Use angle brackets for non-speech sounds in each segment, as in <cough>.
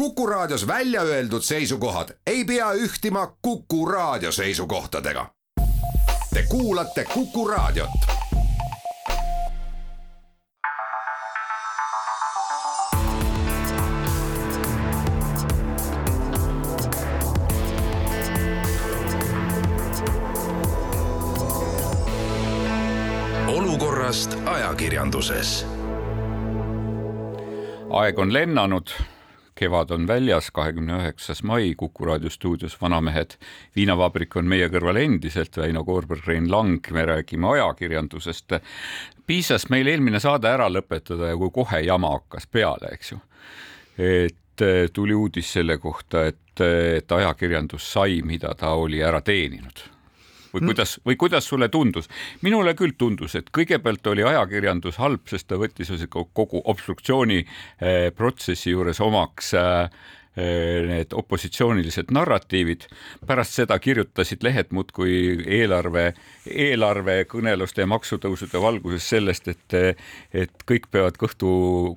Kuku Raadios välja öeldud seisukohad ei pea ühtima Kuku Raadio seisukohtadega. Te kuulate Kuku Raadiot. olukorrast ajakirjanduses aeg on lennanud, kevad on väljas, kahekümne üheksas mai Kuku raadio stuudios Vanamehed. viinavabrik on meie kõrval endiselt, Väino Koorberg, Rein Lang, me räägime ajakirjandusest. piisas meil eelmine saade ära lõpetada ja kui kohe jama hakkas peale, eks ju. et eh, tuli uudis selle kohta, et, et ajakirjandus sai, mida ta oli ära teeninud või kuidas, või kuidas sulle tundus? minule küll tundus, et kõigepealt oli ajakirjandus halb, sest ta võttis kogu obstruktsiooni eh, protsessi juures omaks äh, need opositsioonilised narratiivid. pärast seda kirjutasid lehed muudkui eelarve, eelarvekõneluste ja maksutõusude valguses sellest, et, et kõik peavad kõhtu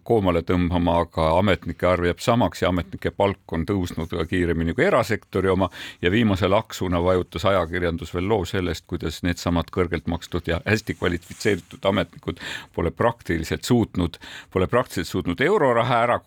koomale tõmbama, aga ametnike arv jääb samaks ja ametnike palk on tõusnud kiiremini kui erasektori oma ja viimase laksuna vajutas ajakirjandus veel loo sellest, kuidas needsamad kõrgelt makstud ja hästi kvalifitseeritud ametnikud pole praktiliselt suutnud, pole praktiliselt suutnud euroraha ära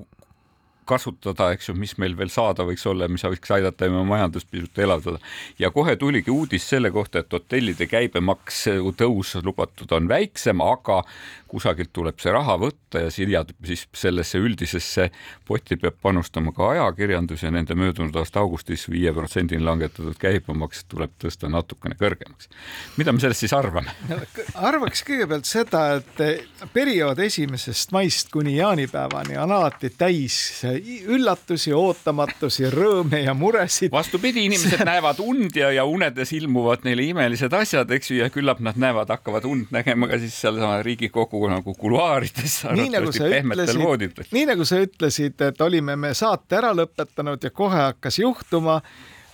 kasutada, eks ju, mis meil veel saada võiks olla, mis võiks aidata meie majandust pisut elavdada. ja kohe tuligi uudis selle kohta, et hotellide käibemaks tõus lubatud on väiksem, aga kusagilt tuleb see raha võtta ja siia siis sellesse üldisesse potti peab panustama ka ajakirjandus ja nende möödunud aasta augustis viie protsendini langetatud käibemaks tuleb tõsta natukene kõrgemaks. mida me sellest siis arvame no,? arvaks kõigepealt seda, et periood esimesest maist kuni jaanipäevani on alati täis üllatusi, ootamatusi, rõõme ja muresid. vastupidi, inimesed see... näevad und ja, ja unedes ilmuvad neile imelised asjad, eks ju, ja küllap nad näevad, hakkavad und nägema ka siis sealsama Riigikogu nagu kuluaarides. <laughs> nii nagu sa ütlesid, nii nagu sa ütlesid, et olime me saate ära lõpetanud ja kohe hakkas juhtuma.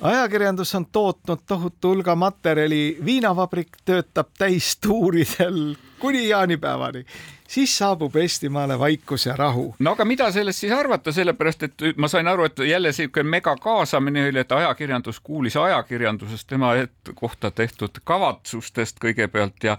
Ajakirjandus on tootnud tohutu hulga materjali, viinavabrik töötab täistuuridel kuni jaanipäevani siis saabub Eestimaale vaikus ja rahu. no aga mida sellest siis arvata, sellepärast et ma sain aru, et jälle niisugune megakaasamine oli, et ajakirjandus kuulis ajakirjandusest tema kohta tehtud kavatsustest kõigepealt ja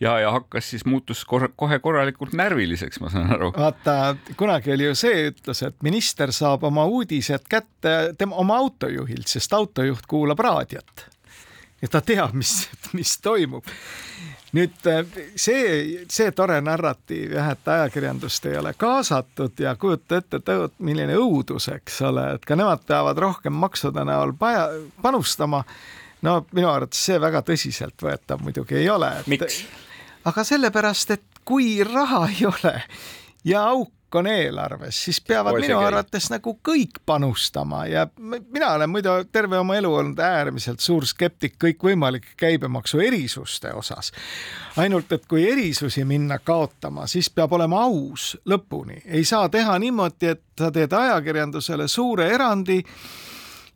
ja, ja hakkas siis, muutus kor kohe korralikult närviliseks, ma saan aru. vaata, kunagi oli ju see ütlus, et minister saab oma uudised kätte tema oma autojuhilt, sest autojuht kuulab raadiot ja ta teab, mis, mis toimub nüüd äh, see, see tore narratiiv jah, et ajakirjandust ei ole kaasatud ja kujuta ette, milline õudus, eks ole, et ka nemad peavad rohkem maksude näol paja, panustama. no minu arvates see väga tõsiseltvõetav muidugi ei ole. miks? aga sellepärast, et kui raha ei ole ja auk auk on eelarves, siis peavad Oi, minu arvates nagu kõik panustama ja mina olen muidu terve oma elu olnud äärmiselt suur skeptik kõikvõimalike käibemaksu erisuste osas. ainult et kui erisusi minna kaotama, siis peab olema aus lõpuni, ei saa teha niimoodi, et sa teed ajakirjandusele suure erandi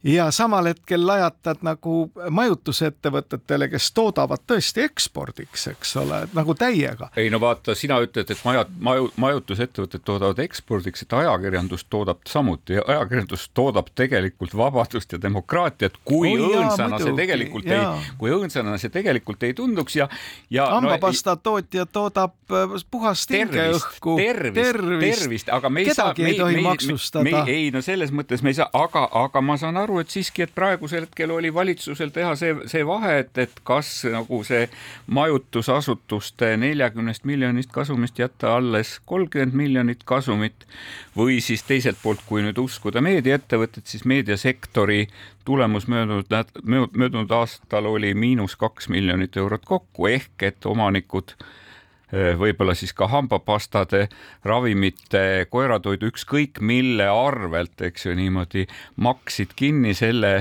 ja samal hetkel lajatad nagu majutusettevõtetele, kes toodavad tõesti ekspordiks, eks ole, nagu täiega. ei no vaata, sina ütled, et maja, maju, majutusettevõtted toodavad ekspordiks, et ajakirjandus toodab samuti, ajakirjandus toodab tegelikult vabadust ja demokraatiat, kui oh, õõnsana see tegelikult jaa. ei, kui õõnsana see tegelikult ei tunduks ja, ja hambapasta no, tootja toodab äh, puhast hingeõhku. tervist, tervist, tervist, aga me ei saa, me ei tohi maksustada. ei no selles mõttes me ei saa, aga, aga ma saan aru, aru, et siiski, et praegusel hetkel oli valitsusel teha see, see vahe, et, et kas nagu see majutusasutuste neljakümnest miljonist kasumist jätta alles kolmkümmend miljonit kasumit või siis teiselt poolt, kui nüüd uskuda meediaettevõtet, siis meediasektori tulemus möödunud, möödunud aastal oli miinus kaks miljonit eurot kokku ehk et omanikud võib-olla siis ka hambapastade, ravimite, koeratoidu, ükskõik mille arvelt, eks ju, niimoodi maksid kinni selle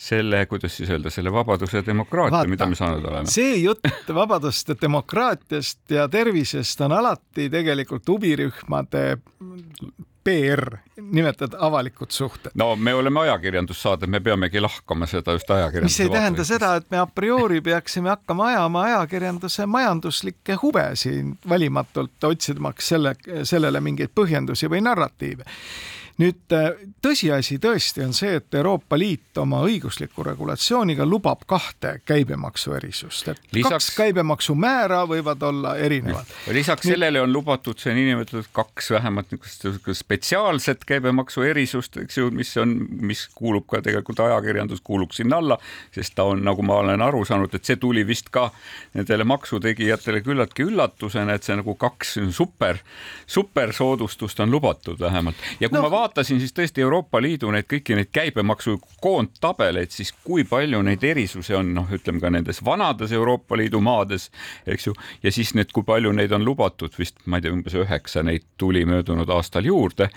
selle, kuidas siis öelda, selle vabaduse ja demokraatia, mida me saanud oleme. see jutt vabadust ja demokraatiast ja tervisest on alati tegelikult huvirühmade PR, nimetad avalikud suhted. no me oleme ajakirjandussaade, me peamegi lahkama seda just ajakirjanduse mis ei tähenda seda, et me a priori peaksime hakkama ajama ajakirjanduse majanduslikke huve siin valimatult, otsimaks selle, sellele mingeid põhjendusi või narratiive nüüd tõsiasi tõesti on see, et Euroopa Liit oma õigusliku regulatsiooniga lubab kahte käibemaksuerisust, et lisaks, kaks käibemaksumäära võivad olla erinevad. lisaks nüüd, sellele on lubatud see niinimetatud kaks vähemalt niisugust spetsiaalset käibemaksuerisust, eks ju, mis on, mis kuulub ka tegelikult ajakirjandus kuulub sinna alla, sest ta on, nagu ma olen aru saanud, et see tuli vist ka nendele maksutegijatele küllaltki üllatusena, et see nagu kaks super, supersoodustust on lubatud vähemalt. ja kui no. ma vaatasin, siis tõesti Euroopa Liidu neid kõiki neid käibemaksu koondtabeleid, siis kui palju neid erisusi on, noh, ütleme ka nendes vanades Euroopa Liidu maades, eks ju, ja siis need, kui palju neid on lubatud, vist ma ei tea, umbes üheksa neid tuli möödunud aastal juurde,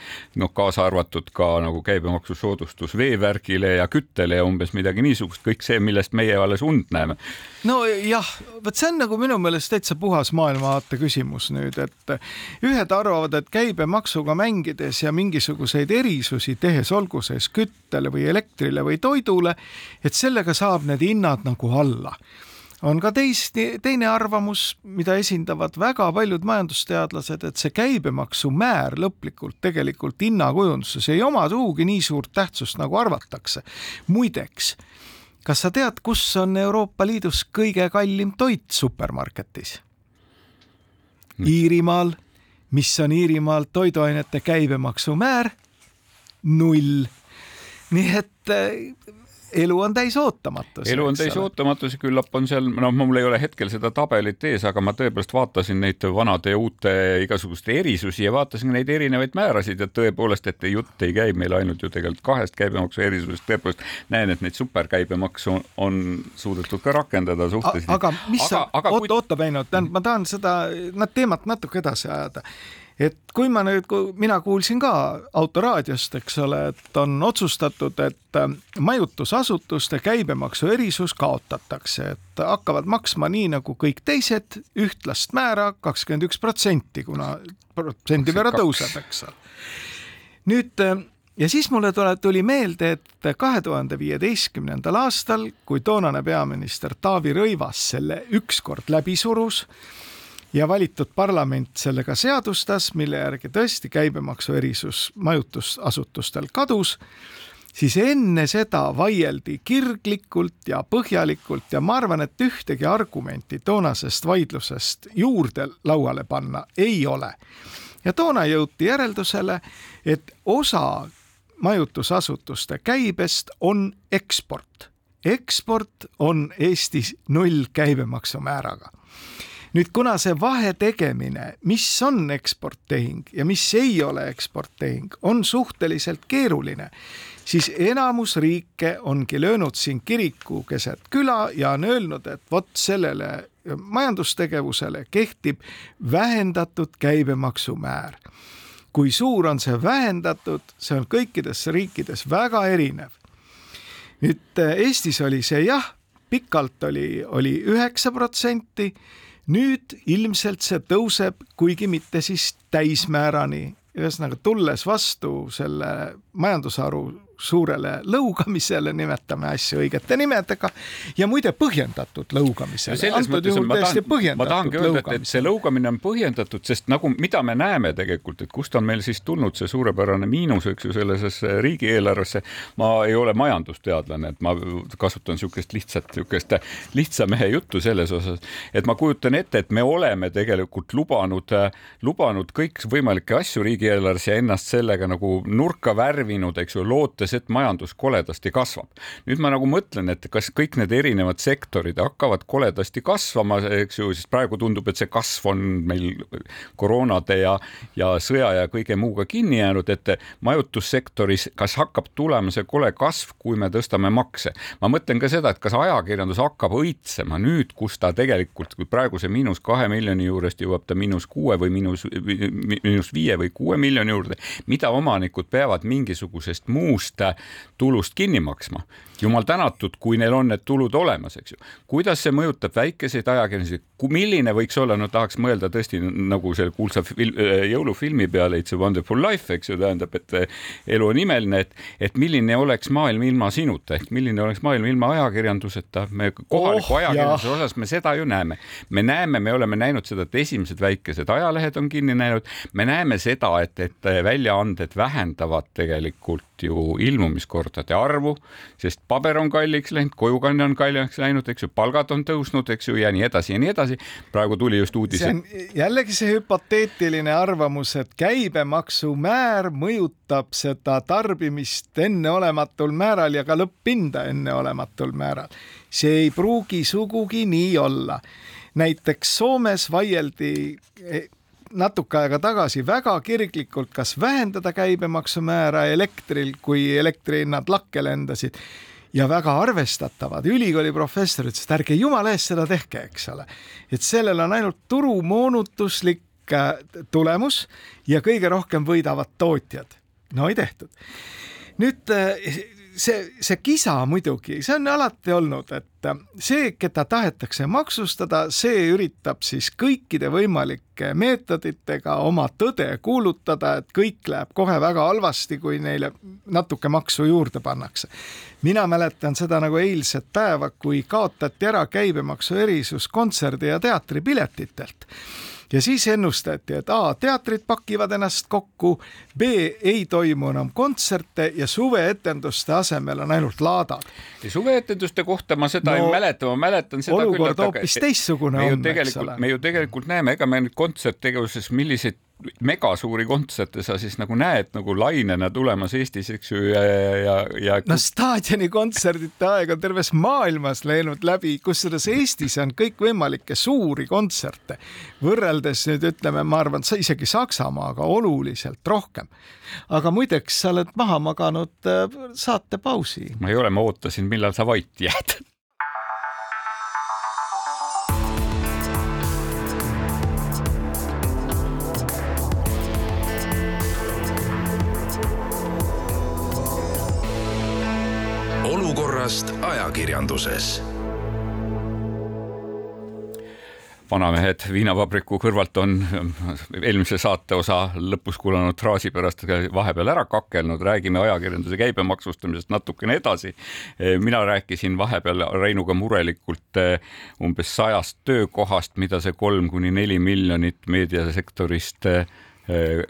noh, kaasa arvatud ka nagu käibemaksusoodustus veevärgile ja küttele ja umbes midagi niisugust, kõik see, millest meie alles und näeme. nojah, vot see on nagu minu meelest täitsa puhas maailmavaate küsimus nüüd, et ühed arvavad, et käibemaksuga mängides ja mingisuguseid erisusi tehes, olgu sees küttele või elektrile või toidule, et sellega saab need hinnad nagu alla on ka teist, teine arvamus, mida esindavad väga paljud majandusteadlased, et see käibemaksumäär lõplikult tegelikult hinnakujunduses ei oma sugugi nii suurt tähtsust, nagu arvatakse. muideks kas sa tead, kus on Euroopa Liidus kõige kallim toit supermarketis? Iirimaal. mis on Iirimaal toiduainete käibemaksumäär? Null. nii et elu on täis ootamatusi. elu on täis ootamatusi, küllap on seal, noh, mul ei ole hetkel seda tabelit ees, aga ma tõepoolest vaatasin neid vanade ja uute igasuguste erisusi ja vaatasin neid erinevaid määrasid ja tõepoolest, et jutt ei käi meil ainult ju tegelikult kahest käibemaksu erisusest, tõepoolest näen, et neid superkäibemaksu on, on suudetud ka rakendada suhteliselt. aga mis aga, sa, oota, oota, Väino, tähendab, ma tahan seda, teemat natuke edasi ajada et kui ma nüüd, kui mina kuulsin ka autoraadiost, eks ole, et on otsustatud, et äh, majutusasutuste käibemaksu erisus kaotatakse, et hakkavad maksma nii nagu kõik teised ühtlast määra kakskümmend üks protsenti, kuna protsendi võrra tõuseb, eks ole. nüüd äh, ja siis mulle tule, tuli meelde, et kahe tuhande viieteistkümnendal aastal, kui toonane peaminister Taavi Rõivas selle ükskord läbi surus ja valitud parlament sellega seadustas, mille järgi tõesti käibemaksu erisus majutusasutustel kadus, siis enne seda vaieldi kirglikult ja põhjalikult ja ma arvan, et ühtegi argumenti toonasest vaidlusest juurde lauale panna ei ole. ja toona jõuti järeldusele, et osa majutusasutuste käibest on eksport. eksport on Eestis null käibemaksumääraga nüüd, kuna see vahe tegemine, mis on eksporttehing ja mis ei ole eksporttehing, on suhteliselt keeruline, siis enamus riike ongi löönud siin kiriku keset küla ja on öelnud, et vot sellele majandustegevusele kehtib vähendatud käibemaksumäär. kui suur on see vähendatud, see on kõikides riikides väga erinev. nüüd Eestis oli see jah, pikalt oli, oli üheksa protsenti nüüd ilmselt see tõuseb, kuigi mitte siis täismäärani, ühesõnaga tulles vastu selle majandusharu suurele lõugamisele, nimetame asju õigete nimedega ja muide põhjendatud lõugamisele. antud juhul täiesti põhjendatud ma tahangi öelda, et, see lõugamine on põhjendatud, sest nagu, mida me näeme tegelikult, et kust on meil siis tulnud see suurepärane miinus, eks ju, sellesse riigieelarvesse. ma ei ole majandusteadlane, et ma kasutan niisugust lihtsat, niisugust lihtsa mehe juttu selles osas, et ma kujutan ette, et me oleme tegelikult lubanud, lubanud kõikvõimalikke asju riigieelarves ja ennast sellega nagu nurka värvinud, eks ju, lootes arvates, et majandus koledasti kasvab. nüüd ma nagu mõtlen, et kas kõik need erinevad sektorid hakkavad koledasti kasvama, eks ju, siis praegu tundub, et see kasv on meil koroonade ja, ja sõja ja kõige muuga kinni jäänud, et majutussektoris, kas hakkab tulema see kole kasv, kui me tõstame makse. ma mõtlen ka seda, et kas ajakirjandus hakkab õitsema nüüd, kus ta tegelikult, kui praeguse miinus kahe miljoni juurest jõuab ta miinus kuue või miinus, miinus viie või kuue miljoni juurde, mida omanikud peavad mingisugusest muust tulust kinni maksma. Jumal tänatud, kui neil on need tulud olemas, eks ju. kuidas see mõjutab väikeseid ajakirjandusi, milline võiks olla, no tahaks mõelda tõesti nagu selle kuulsa film, äh, jõulufilmi peale It's a wonderful life, eks ju, tähendab, et äh, elu on imeline, et, et milline oleks maailm ilma sinuta ehk milline oleks maailm ilma ajakirjanduseta. me kohaliku oh, ajakirjanduse jah. osas me seda ju näeme, me näeme, me oleme näinud seda, et esimesed väikesed ajalehed on kinni näinud, me näeme seda, et, et väljaanded vähendavad tegelikult ju ilmumiskordade arvu, sest paber on kalliks läinud, kojukanne on kalliks läinud, eks ju, palgad on tõusnud, eks ju, ja nii edasi ja nii edasi. praegu tuli just uudis. see on jällegi see hüpoteetiline arvamus, et käibemaksumäär mõjutab seda tarbimist enneolematul määral ja ka lõpp-hinda enneolematul määral. see ei pruugi sugugi nii olla. näiteks Soomes vaieldi natuke aega tagasi väga kirglikult, kas vähendada käibemaksumäära elektril, kui elektrihinnad lakke lendasid ja väga arvestatavad ülikooli professor ütles, et ärge jumala eest seda tehke, eks ole. et sellel on ainult turumoonutuslik äh, tulemus ja kõige rohkem võidavad tootjad. no ei tehtud. nüüd äh, see, see kisa muidugi, see on alati olnud, et see, keda tahetakse maksustada, see üritab siis kõikide võimalike meetoditega oma tõde kuulutada, et kõik läheb kohe väga halvasti, kui neile natuke maksu juurde pannakse. mina mäletan seda nagu eilset päeva, kui kaotati ära käibemaksu erisus kontserdi ja teatripiletitelt ja siis ennustati, et A teatrid pakivad ennast kokku, B ei toimu enam kontserte ja suveetenduste asemel on ainult laadad. suveetenduste kohta ma seda no, ei mäleta, ma mäletan seda olukord küll, hoopis teistsugune on, eks ole. me ju tegelikult näeme, ega me nüüd kontserttegevuses milliseid megasuuri kontserte sa siis nagu näed nagu lainena tulemas Eestis, eks ju, ja, ja, ja. no staadionikontserdite aeg on terves maailmas läinud läbi, kusjuures Eestis on kõikvõimalikke suuri kontserte võrreldes nüüd ütleme, ma arvan, isegi Saksamaaga oluliselt rohkem. aga muideks, sa oled maha maganud äh, saatepausi. ma ei ole, ma ootasin, millal sa vait jääd <laughs> ajakirjanduses vanamehed viinavabriku kõrvalt on eelmise saate osa lõpus kuulanud fraasi pärast vahepeal ära kakelnud, räägime ajakirjanduse käibemaksustamisest natukene edasi. mina rääkisin vahepeal Reinuga murelikult eh, umbes sajast töökohast, mida see kolm kuni neli miljonit meediasektorist Eh,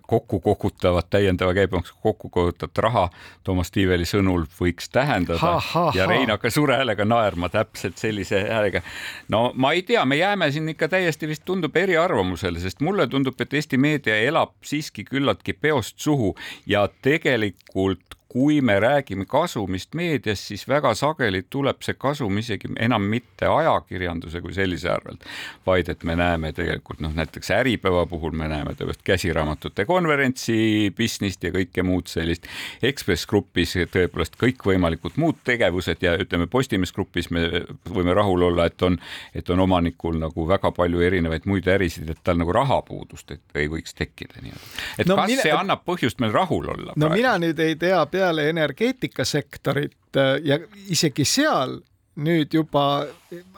kokku kogutavat, täiendava käibemaksu kokku kogutavat raha Toomas Tiiveli sõnul võiks tähendada ha, ha, ja Rein hakkas suure häälega naerma täpselt sellise häälega. no ma ei tea, me jääme siin ikka täiesti vist tundub eriarvamusele, sest mulle tundub, et Eesti meedia elab siiski küllaltki peost suhu ja tegelikult kui me räägime kasumist meedias, siis väga sageli tuleb see kasum isegi enam mitte ajakirjanduse kui sellise arvelt, vaid et me näeme tegelikult noh, näiteks Äripäeva puhul me näeme tõepoolest käsiraamatute konverentsi business't ja kõike muud sellist. Ekspress Grupis tõepoolest kõikvõimalikud muud tegevused ja ütleme, Postimees Grupis me võime rahul olla, et on, et on omanikul nagu väga palju erinevaid muid ärisid, et tal nagu rahapuudust ei võiks tekkida nii-öelda. et no, kas mine... see annab põhjust meil rahul olla? no praegu? mina nüüd ei tea peale peale energeetikasektorit äh, ja isegi seal nüüd juba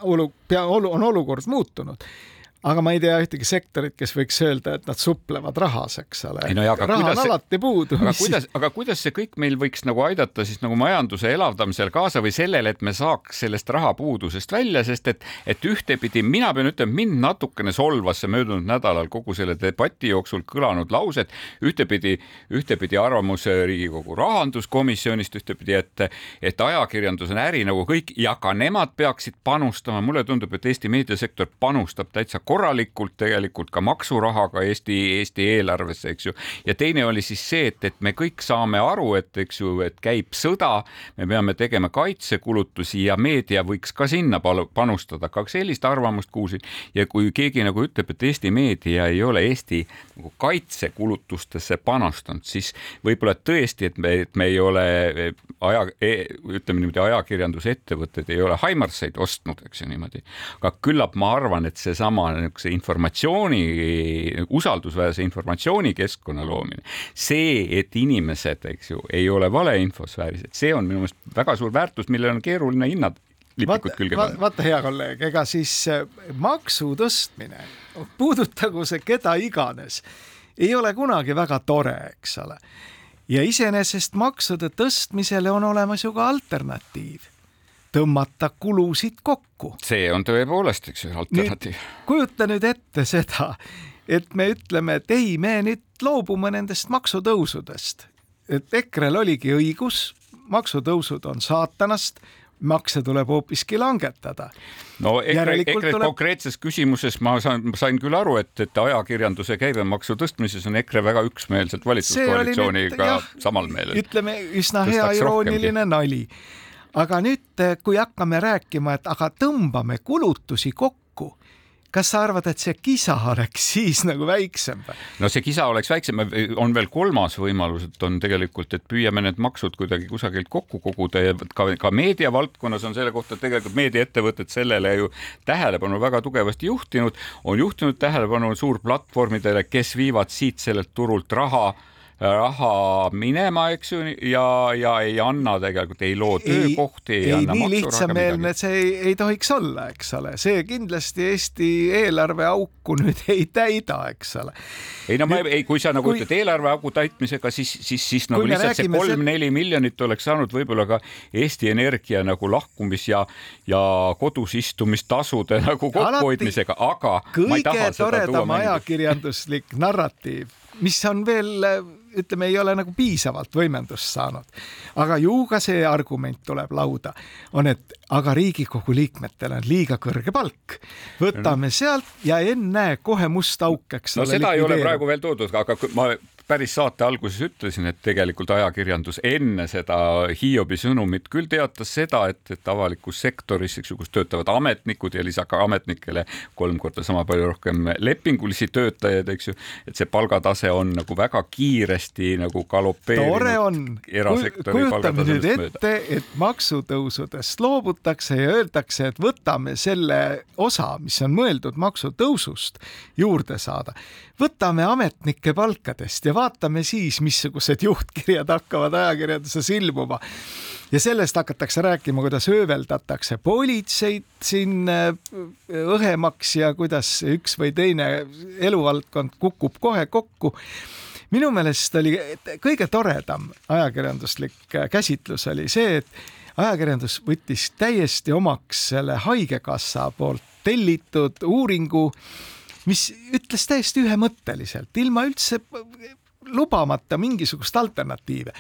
olu, pea, on olukord muutunud aga ma ei tea ühtegi sektorit, kes võiks öelda, et nad suplevad rahas, eks ole. No, raha on alati puudu. aga kuidas, aga kuidas see kõik meil võiks nagu aidata siis nagu majanduse elavdamisel kaasa või sellele, et me saaks sellest rahapuudusest välja, sest et, et ühtepidi mina pean ütlema, mind natukene solvas see möödunud nädalal kogu selle debati jooksul kõlanud laused, ühtepidi, ühtepidi arvamus Riigikogu rahanduskomisjonist, ühtepidi, et, et ajakirjandus on äri nagu kõik ja ka nemad peaksid panustama, mulle tundub, et Eesti meediasektor panustab täitsa korralikult tegelikult ka maksurahaga Eesti, Eesti eelarvesse, eks ju. ja teine oli siis see, et, et me kõik saame aru, et eks ju, et käib sõda, me peame tegema kaitsekulutusi ja meedia võiks ka sinna panustada, ka sellist arvamust kuulsin. ja kui keegi nagu ütleb, et Eesti meedia ei ole Eesti nagu kaitsekulutustesse panustanud, siis võib-olla tõesti, et me, et me ei ole aja e,, ütleme niimoodi, ajakirjandusettevõtted ei ole Haimarseid ostnud, eks ju niimoodi. aga küllap ma arvan, et seesama niisuguse informatsiooni, usaldusväärse informatsioonikeskkonna loomine, see, et inimesed, eks ju, ei ole valeinfosfääris, et see on minu meelest väga suur väärtus, millele on keeruline hinnata lipikud külge panna. vaata, hea kolleeg, ega siis äh, maksu tõstmine, puudutagu see keda iganes, ei ole kunagi väga tore, eks ole. ja iseenesest maksude tõstmisele on olemas ju ka alternatiiv tõmmata kulusid kokku. see on tõepoolest üks alternatiiv. kujuta nüüd ette seda, et me ütleme, et ei, me nüüd loobume nendest maksutõusudest. et EKRE-l oligi õigus, maksutõusud on saatanast, makse tuleb hoopiski langetada. no EKRE, EKRE tuleb... konkreetses küsimuses ma saan, sain küll aru, et, et ajakirjanduse käibemaksu tõstmises on EKRE väga üksmeelselt valitsuskoalitsiooniga samal meelel. ütleme üsna hea irooniline rohkemgi. nali aga nüüd, kui hakkame rääkima, et aga tõmbame kulutusi kokku, kas sa arvad, et see kisa oleks <laughs> siis nagu väiksem? no see kisa oleks väiksem, on veel kolmas võimalus, et on tegelikult, et püüame need maksud kuidagi kusagilt kokku koguda ja ka, ka meediavaldkonnas on selle kohta tegelikult meediaettevõtted sellele ju tähelepanu väga tugevasti juhtinud, on juhtinud tähelepanu suurplatvormidele, kes viivad siit sellelt turult raha raha minema, eks ju, ja, ja ei anna tegelikult, ei loo töökohti, ei, ei anna nii lihtsameelne see ei, ei tohiks olla, eks ole, see kindlasti Eesti eelarve auku nüüd ei täida, eks ole. ei no ma ei, ei, kui sa nagu kui... ütled eelarveaugu täitmisega, siis, siis, siis nagu lihtsalt see kolm-neli see... miljonit oleks saanud võib-olla ka Eesti Energia nagu lahkumis ja, ja kodus istumistasude nagu kokkuhoidmisega, aga kõige toredam ajakirjanduslik narratiiv mis on veel ütleme, ei ole nagu piisavalt võimendust saanud. aga ju ka see argument tuleb lauda, on, et aga Riigikogu liikmetel on liiga kõrge palk. võtame sealt ja ennäe kohe must auk, eks no, ole. seda ei ole praegu veel toodud, aga ma päris saate alguses ütlesin, et tegelikult ajakirjandus enne seda Hiobi sõnumit küll teatas seda, et, et avalikus sektoris, eks ju, kus töötavad ametnikud ja lisaks ametnikele kolm korda sama palju rohkem lepingulisi töötajaid, eks ju, et see palgatase on nagu väga kiiresti nagu galopeerinud. tore on, kujutame nüüd ette, et maksutõusudest loobutakse ja öeldakse, et võtame selle osa, mis on mõeldud maksutõusust juurde saada võtame ametnike palkadest ja vaatame siis, missugused juhtkirjad hakkavad ajakirjanduses ilmuma. ja sellest hakatakse rääkima, kuidas ööveldatakse politseid siin äh, õhemaks ja kuidas üks või teine eluvaldkond kukub kohe kokku minu meelest oli kõige toredam ajakirjanduslik äh, käsitlus oli see, et ajakirjandus võttis täiesti omaks selle Haigekassa poolt tellitud uuringu mis ütles täiesti ühemõtteliselt, ilma üldse lubamata mingisugust alternatiive.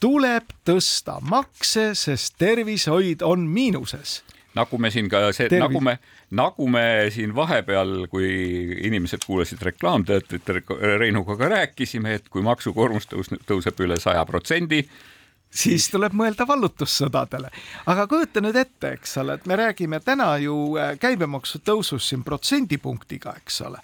tuleb tõsta makse, sest tervishoid on miinuses nagu me siin ka see, nagu me, nagu me siin vahepeal, kui inimesed kuulasid reklaamteatrit, Reinuga ka rääkisime, et kui maksukoormus tõus, tõuseb üle saja protsendi, siis tuleb mõelda vallutussõdadele. aga kujuta nüüd ette, eks ole, et me räägime täna ju äh, käibemaksu tõusust siin protsendipunktiga, eks ole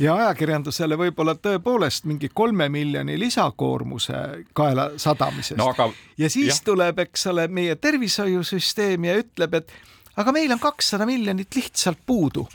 ja ajakirjandusele võib-olla tõepoolest mingi kolme miljoni lisakoormuse kaela sadamises no,. Aga... ja siis jah. tuleb, eks ole, meie tervishoiusüsteem ja ütleb, et aga meil on kakssada miljonit lihtsalt puudu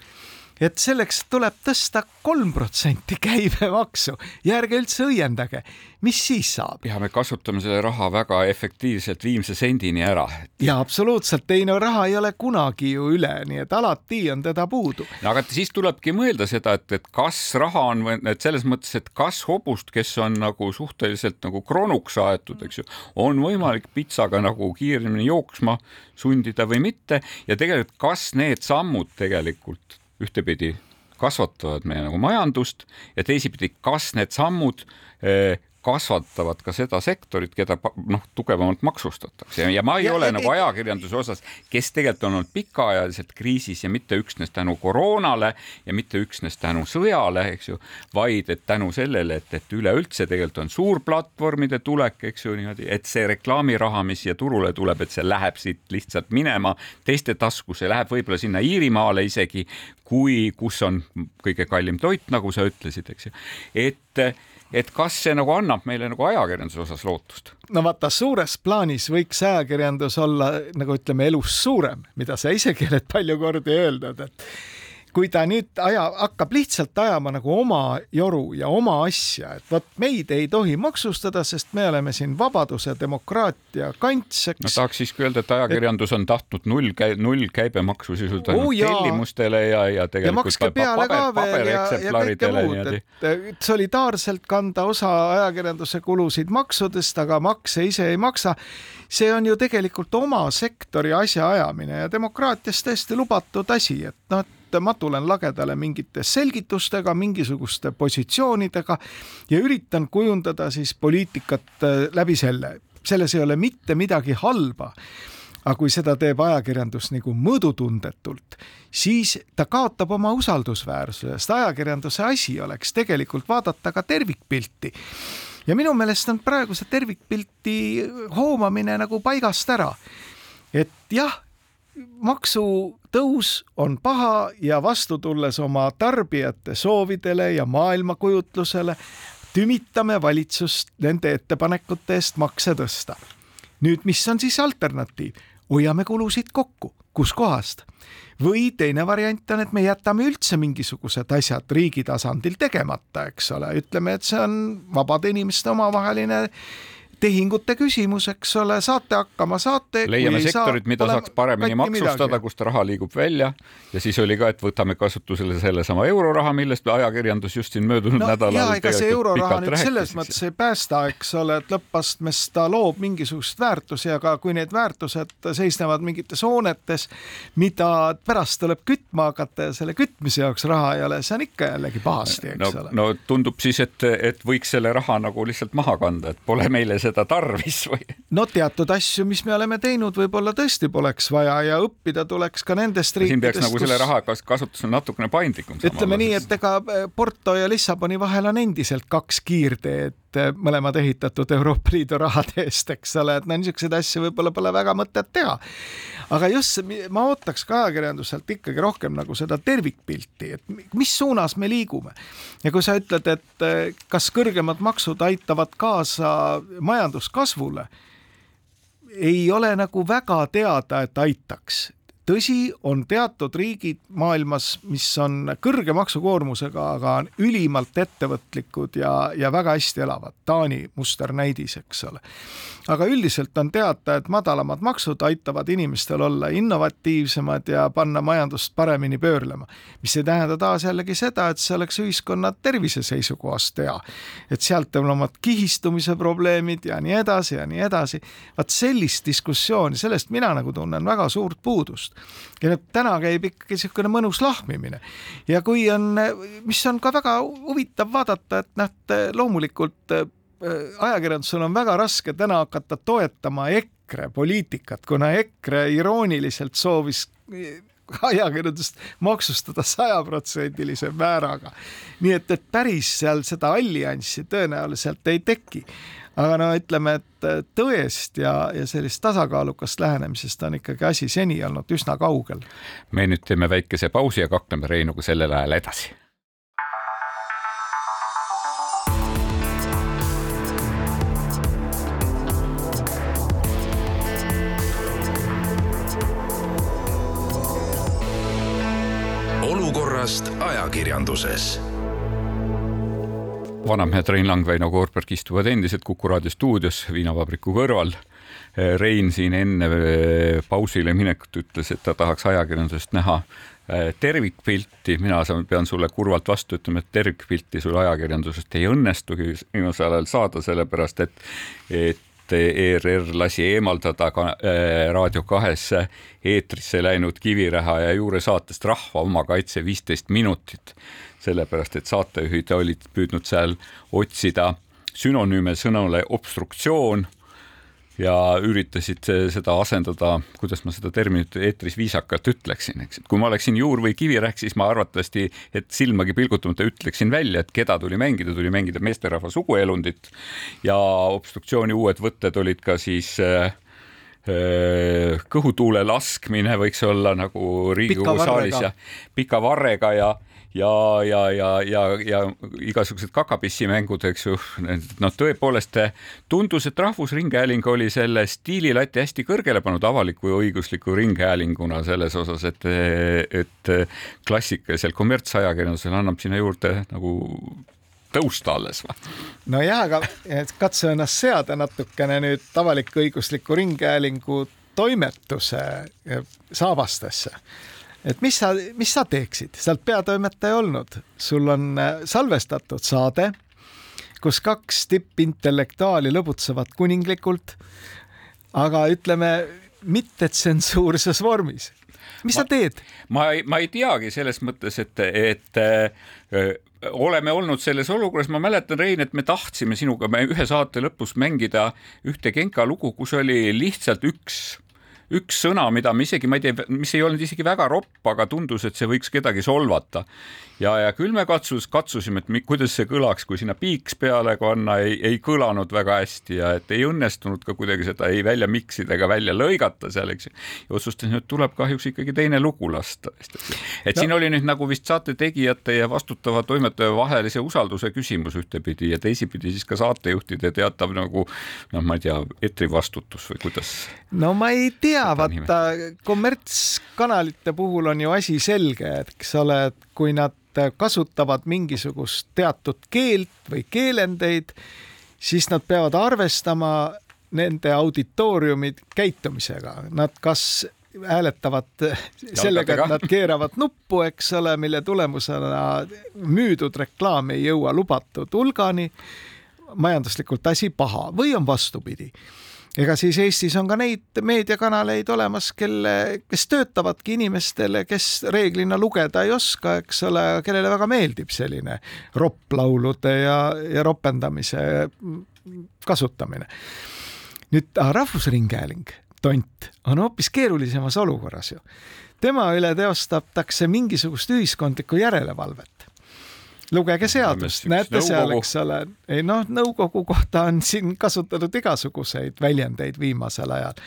et selleks tuleb tõsta kolm protsenti käibemaksu ja ärge üldse õiendage, mis siis saab? ja me kasutame selle raha väga efektiivselt viimse sendini ära. ja absoluutselt, ei no raha ei ole kunagi ju üle, nii et alati on teda puudu. no aga siis tulebki mõelda seda, et, et kas raha on, et selles mõttes, et kas hobust, kes on nagu suhteliselt nagu kronuks aetud, eks ju, on võimalik pitsaga nagu kiiremini jooksma sundida või mitte ja tegelikult, kas need sammud tegelikult ühtepidi kasvatavad meie nagu majandust ja teisipidi, kas need sammud eh, kasvatavad ka seda sektorit, keda noh, tugevamalt maksustatakse. Ja ma ei ja, ole et, nagu ajakirjanduse osas, kes tegelikult on olnud pikaajaliselt kriisis ja mitte üksnes tänu koroonale ja mitte üksnes tänu sõjale, eks ju, vaid et tänu sellele, et, et üleüldse tegelikult on suurplatvormide tulek, eks ju niimoodi, et see reklaamiraha, mis siia turule tuleb, et see läheb siit lihtsalt minema teiste taskusse, läheb võib-olla sinna Iirimaale isegi, kui, kus on kõige kallim toit, nagu sa ütlesid, eks ju, et et kas see nagu annab meile nagu ajakirjanduse osas lootust? no vaata, suures plaanis võiks ajakirjandus olla nagu ütleme, elus suurem, mida sa isegi oled palju kordi öelnud, et kui ta nüüd aja, hakkab lihtsalt ajama nagu oma joru ja oma asja, et vot meid ei tohi maksustada, sest me oleme siin vabaduse, demokraatia kants, eks. no tahaks siiski öelda, et ajakirjandus on tahtnud null käi-, null käibemaksu sisuliselt oh, tellimustele ja, ja tegelikult ja peale paber, ka veel ja, ja kõike muud, et solidaarselt kanda osa ajakirjanduse kulusid maksudest, aga makse ise ei maksa. see on ju tegelikult oma sektori asjaajamine ja demokraatias täiesti lubatud asi, et noh, et ma tulen lagedale mingite selgitustega, mingisuguste positsioonidega ja üritan kujundada siis poliitikat äh, läbi selle. selles ei ole mitte midagi halba aga kui seda teeb ajakirjandus nagu mõõdutundetult, siis ta kaotab oma usaldusväärsuse, sest ajakirjanduse asi oleks tegelikult vaadata ka tervikpilti. ja minu meelest on praegu see tervikpilti hoomamine nagu paigast ära. et jah, maksutõus on paha ja vastu tulles oma tarbijate soovidele ja maailmakujutlusele tümitame valitsust nende ettepanekute eest makse tõsta. nüüd, mis on siis alternatiiv? hoiame kulusid kokku, kuskohast? või teine variant on, et me jätame üldse mingisugused asjad riigi tasandil tegemata, eks ole, ütleme, et see on vabade inimeste omavaheline tehingute küsimus, eks ole, saate hakkama, saate. leiame sektorid, mida saaks paremini maksustada, kust raha liigub välja ja siis oli ka, et võtame kasutusele sellesama euroraha, millest ajakirjandus just siin möödunud no, nädalal. ja ega see euroraha nüüd selles mõttes ei päästa, eks ole, et lõppastmes ta loob mingisugust väärtusi, aga kui need väärtused seisnevad mingites hoonetes, mida pärast tuleb kütma hakata ja selle kütmise jaoks raha ei ole, see on ikka jällegi pahasti, eks no, ole. no tundub siis, et, et võiks selle raha nagu lihtsalt maha kanda, et pole meile seda seda tarvis <laughs> või? no teatud asju, mis me oleme teinud, võib-olla tõesti poleks vaja ja õppida tuleks ka nendest riikidest. siin peaks nagu kus... selle raha kasutusel natukene paindlikum ütleme nii, et ega eh, Porto ja Lissaboni vahel on endiselt kaks kiirteed, mõlemad ehitatud Euroopa Liidu rahade eest, eks ole, et no niisuguseid asju võib-olla pole väga mõtet teha. aga just, ma ootaks ka ajakirjanduselt ikkagi rohkem nagu seda tervikpilti, et mis suunas me liigume. ja kui sa ütled, et eh, kas kõrgemad maksud aitavad kaasa majanduskasvule ei ole nagu väga teada, et aitaks tõsi, on teatud riigid maailmas, mis on kõrge maksukoormusega, aga on ülimalt ettevõtlikud ja, ja väga hästi elavad. Taani musternäidis, eks ole. aga üldiselt on teada, et madalamad maksud aitavad inimestel olla innovatiivsemad ja panna majandust paremini pöörlema. mis ei tähenda taas jällegi seda, et see oleks ühiskonna tervise seisukohast hea. et sealt on omad kihistumise probleemid ja nii edasi ja nii edasi. vaat sellist diskussiooni, sellest mina nagu tunnen väga suurt puudust. Ja nüüd täna käib ikkagi niisugune mõnus lahmimine ja kui on, mis on ka väga huvitav vaadata, et noh, loomulikult äh, ajakirjandusel on väga raske täna hakata toetama EKRE poliitikat, kuna EKRE irooniliselt soovis äh, ajakirjandust maksustada sajaprotsendilise määraga. nii et, et päris seal seda allianssi tõenäoliselt ei teki aga no ütleme, et tõest ja, ja sellist tasakaalukast lähenemisest on ikkagi asi seni olnud üsna kaugel. me nüüd teeme väikese pausi ja kakleme Reinuga sellel ajal edasi. olukorrast ajakirjanduses vanamehed Rein Lang, Väino Koorberg istuvad endiselt Kuku raadio stuudios viinavabriku kõrval. Rein siin enne eh, pausile minekut ütles, et ta tahaks ajakirjandusest näha eh, tervikpilti, mina pean sulle kurvalt vastu ütlema, et tervikpilti sul ajakirjandusest ei õnnestugi viimasel ajal saada, sellepärast et, et ERR lasi eemaldada ka äh, Raadio kahes eetrisse läinud Kiviräha ja Juure saatest Rahva omakaitse viisteist minutit. Sellepärast et saatejuhid olid püüdnud seal otsida sünonüüme sõnale obstruktsioon ja üritasid seda asendada, kuidas ma seda terminit eetris viisakalt ütleksin, eks, et kui ma oleksin Juur või Kivirähk, siis ma arvatavasti, et silmagi pilgutamata ütleksin välja, et keda tuli mängida, tuli mängida meesterahva suguelundit ja obstruktsiooni uued võtted olid ka siis äh, äh kõhutuule laskmine võiks olla nagu Riigikogu saalis ja pika varrega ja ja, ja, ja, ja, ja igasugused kakapissimängud, eks ju. noh, tõepoolest tundus, et Rahvusringhääling oli selle stiililati hästi kõrgele pannud avaliku ja õigusliku ringhäälinguna selles osas, et, et klassikalisel kommertsajakirjandusel annab sinna juurde nagu tõusta alles või? nojah, aga katsu ennast seada natukene nüüd avalik-õigusliku ringhäälingu toimetuse saabastesse. Et mis sa, mis sa teeksid, sa oled peatoimetaja olnud, sul on äh, salvestatud saade, kus kaks tippintellektuaali lõbutsevad kuninglikult, aga ütleme mittetsensuurses vormis. Mis ma, sa teed? ma ei, ma ei teagi selles mõttes, et, et äh, oleme olnud selles olukorras, ma mäletan, Rein, et me tahtsime sinuga me ühe saate lõpus mängida ühte Genka lugu, kus oli lihtsalt üks üks sõna, mida me isegi, ma ei tea, mis ei olnud isegi väga ropp, aga tundus, et see võiks kedagi solvata. ja, ja küll me katsus, katsusime, et kuidas see kõlaks, kui sinna piiks peale panna, ei, ei kõlanud väga hästi ja et ei õnnestunud ka kuidagi seda ei välja miksida ega välja lõigata seal, eks ju. ja otsustasin, et tuleb kahjuks ikkagi teine lugu lasta. et no. siin oli nüüd nagu vist saate tegijate ja vastutava toimetaja vahelise usalduse küsimus ühtepidi ja teisipidi siis ka saatejuhtide teatav nagu noh, ma ei tea, eetrivastutus või kuidas? no ma ei tea jaa, vaata kommertskanalite puhul on ju asi selge, et eks ole, et kui nad kasutavad mingisugust teatud keelt või keelendeid, siis nad peavad arvestama nende auditooriumid käitumisega, nad kas hääletavad sellega, et nad keeravad nuppu, eks ole, mille tulemusena müüdud reklaam ei jõua lubatud hulgani, majanduslikult asi paha või on vastupidi ega siis Eestis on ka neid meediakanaleid olemas, kelle, kes töötavadki inimestele, kes reeglina lugeda ei oska, eks ole, kellele väga meeldib selline ropplaulude ja, ja ropendamise kasutamine. nüüd Rahvusringhääling, tont, on hoopis keerulisemas olukorras ju. tema üle teostatakse mingisugust ühiskondlikku järelevalvet lugege seadust, näete seal, eks ole. ei noh, nõukogu kohta on siin kasutatud igasuguseid väljendeid viimasel ajal.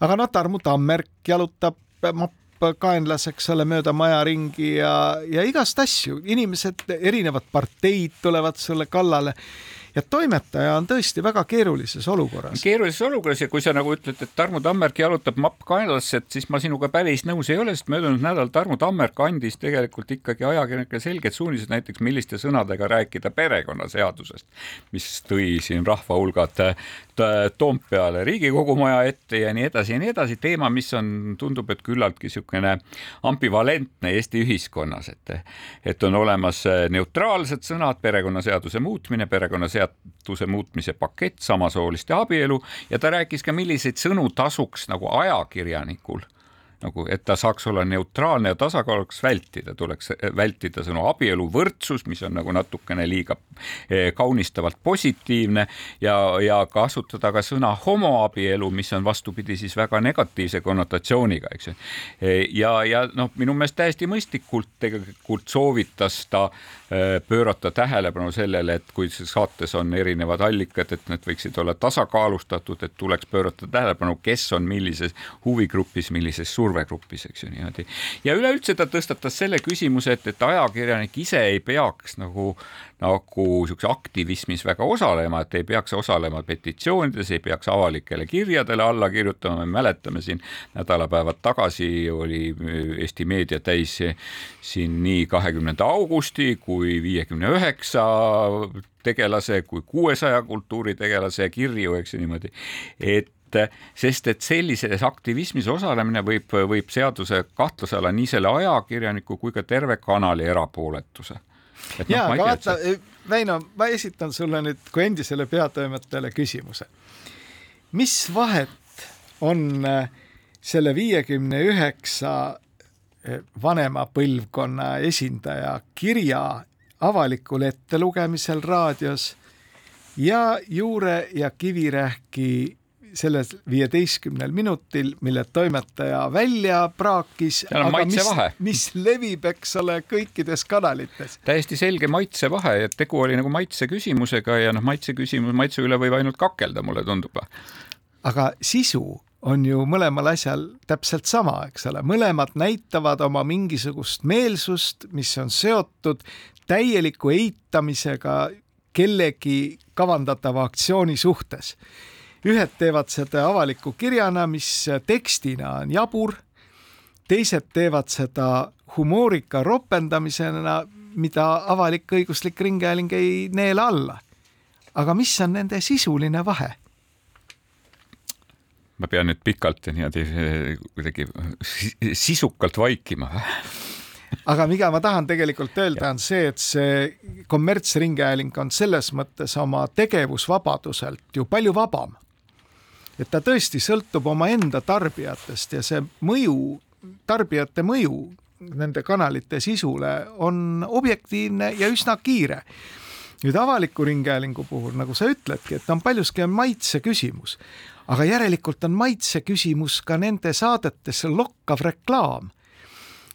aga noh, Tarmu Tammerk jalutab mapp kaenlas, eks ole, mööda maja ringi ja, ja igast asju, inimesed, erinevad parteid tulevad sulle kallale ja toimetaja on tõesti väga keerulises olukorras. keerulises olukorras ja kui sa nagu ütled, et Tarmo Tammerk jalutab mapp kaenlasse, et siis ma sinuga päris nõus ei ole, sest möödunud nädalal Tarmo Tammerk andis tegelikult ikkagi ajakirjanikele selged suunised näiteks, milliste sõnadega rääkida perekonnaseadusest, mis tõi siin rahva hulgad Toompeale Riigikogu maja ette ja nii edasi ja nii edasi, teema, mis on, tundub, et küllaltki niisugune ambivalentne Eesti ühiskonnas, et et on olemas neutraalsed sõnad, perekonnaseaduse muutmine, perekonnaseaduse seaduse muutmise pakett, samasooliste abielu ja ta rääkis ka, milliseid sõnu tasuks nagu ajakirjanikul nagu, et ta saaks olla neutraalne ja tasakaalukas vältida, tuleks vältida sõnu abieluvõrdsus, mis on nagu natukene liiga eh, kaunistavalt positiivne ja, ja kasutada ka sõna homoabielu, mis on vastupidi siis väga negatiivse konnotatsiooniga, eks ju. Ja, ja noh, minu meelest täiesti mõistlikult tegelikult soovitas ta eh, pöörata tähelepanu sellele, et kui saates on erinevad allikad, et need võiksid olla tasakaalustatud, et tuleks pöörata tähelepanu, kes on millises huvigrupis, millises surves survegrupis, eks ju niimoodi. ja üleüldse ta tõstatas selle küsimuse, et, et ajakirjanik ise ei peaks nagu, nagu niisuguse aktivismis väga osalema, et ei peaks osalema petitsioonides, ei peaks avalikele kirjadele alla kirjutama, me mäletame siin nädalapäevad tagasi oli Eesti meedia täis siin nii kahekümnenda augusti kui viiekümne üheksa tegelase kui kuuesaja kultuuritegelase kirju, eks ju niimoodi, et et sest et sellises aktivismis osalemine võib, võib seaduse kahtluse alla nii selle ajakirjaniku kui ka terve kanali erapooletuse. Noh, ja no, aga vaata, Väino, ma esitan sulle nüüd kui endisele peatoimetajale küsimuse. mis vahet on äh, selle viiekümne üheksa äh, vanema põlvkonna esindaja kirja avalikul ettelugemisel raadios ja Juure ja Kivirähki selles viieteistkümnel minutil, mille toimetaja välja praakis, mis, mis levib, eks ole, kõikides kanalites. täiesti selge maitsevahe, et tegu oli nagu maitse küsimusega ja noh, maitse küsimus, maitse üle võib ainult kakelda, mulle tundub. aga sisu on ju mõlemal asjal täpselt sama, eks ole, mõlemad näitavad oma mingisugust meelsust, mis on seotud täieliku eitamisega kellegi kavandatava aktsiooni suhtes. Ühed teevad seda avaliku kirjana, mis tekstina on jabur, teised teevad seda humoorika ropendamisena, mida avalik-õiguslik ringhääling ei neela alla. aga mis on nende sisuline vahe? ma pean nüüd pikalt ja niimoodi kuidagi sisukalt vaikima aga mida ma tahan tegelikult öelda, on see, et see kommertsringhääling on selles mõttes oma tegevusvabaduselt ju palju vabam. Et ta tõesti sõltub omaenda tarbijatest ja see mõju, tarbijate mõju nende kanalite sisule on objektiivne ja üsna kiire. Nüüd avaliku ringhäälingu puhul, nagu sa ütledki, et on paljuski on maitse küsimus, aga järelikult on maitse küsimus ka nende saadetes lokkav reklaam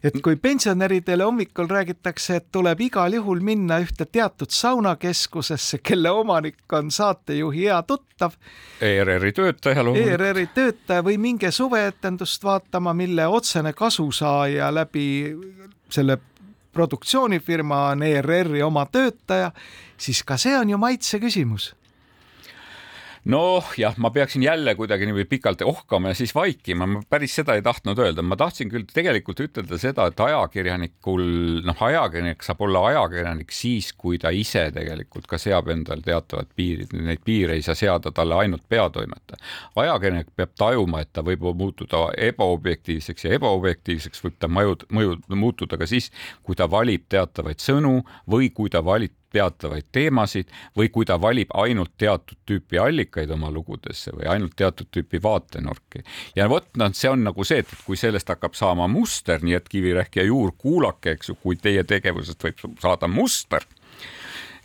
et kui pensionäridele hommikul räägitakse, et tuleb igal juhul minna ühte teatud saunakeskusesse, kelle omanik on saatejuhi hea tuttav. ERR-i töötaja loomulikult. ERR-i töötaja või minge suveetendust vaatama, mille otsene kasusaaja läbi selle produktsioonifirma on ERR-i oma töötaja, siis ka see on ju maitse küsimus noh, jah, ma peaksin jälle kuidagi niimoodi pikalt ohkama ja siis vaikima, ma päris seda ei tahtnud öelda, ma tahtsin küll tegelikult ütelda seda, et ajakirjanikul, noh, ajakirjanik saab olla ajakirjanik siis, kui ta ise tegelikult ka seab endale teatavad piirid, neid piire ei saa seada talle ainult peatoimetaja. ajakirjanik peab tajuma, et ta võib muutuda ebaobjektiivseks ja ebaobjektiivseks võib ta mõju, mõju muutuda ka siis, kui ta valib teatavaid sõnu või kui ta valib teatavaid teemasid või kui ta valib ainult teatud tüüpi allikaid oma lugudesse või ainult teatud tüüpi vaatenurki. ja vot, noh, see on nagu see, et kui sellest hakkab saama muster, nii et Kivirähk ja Juur, kuulake, eks ju, kui teie tegevusest võib saada muster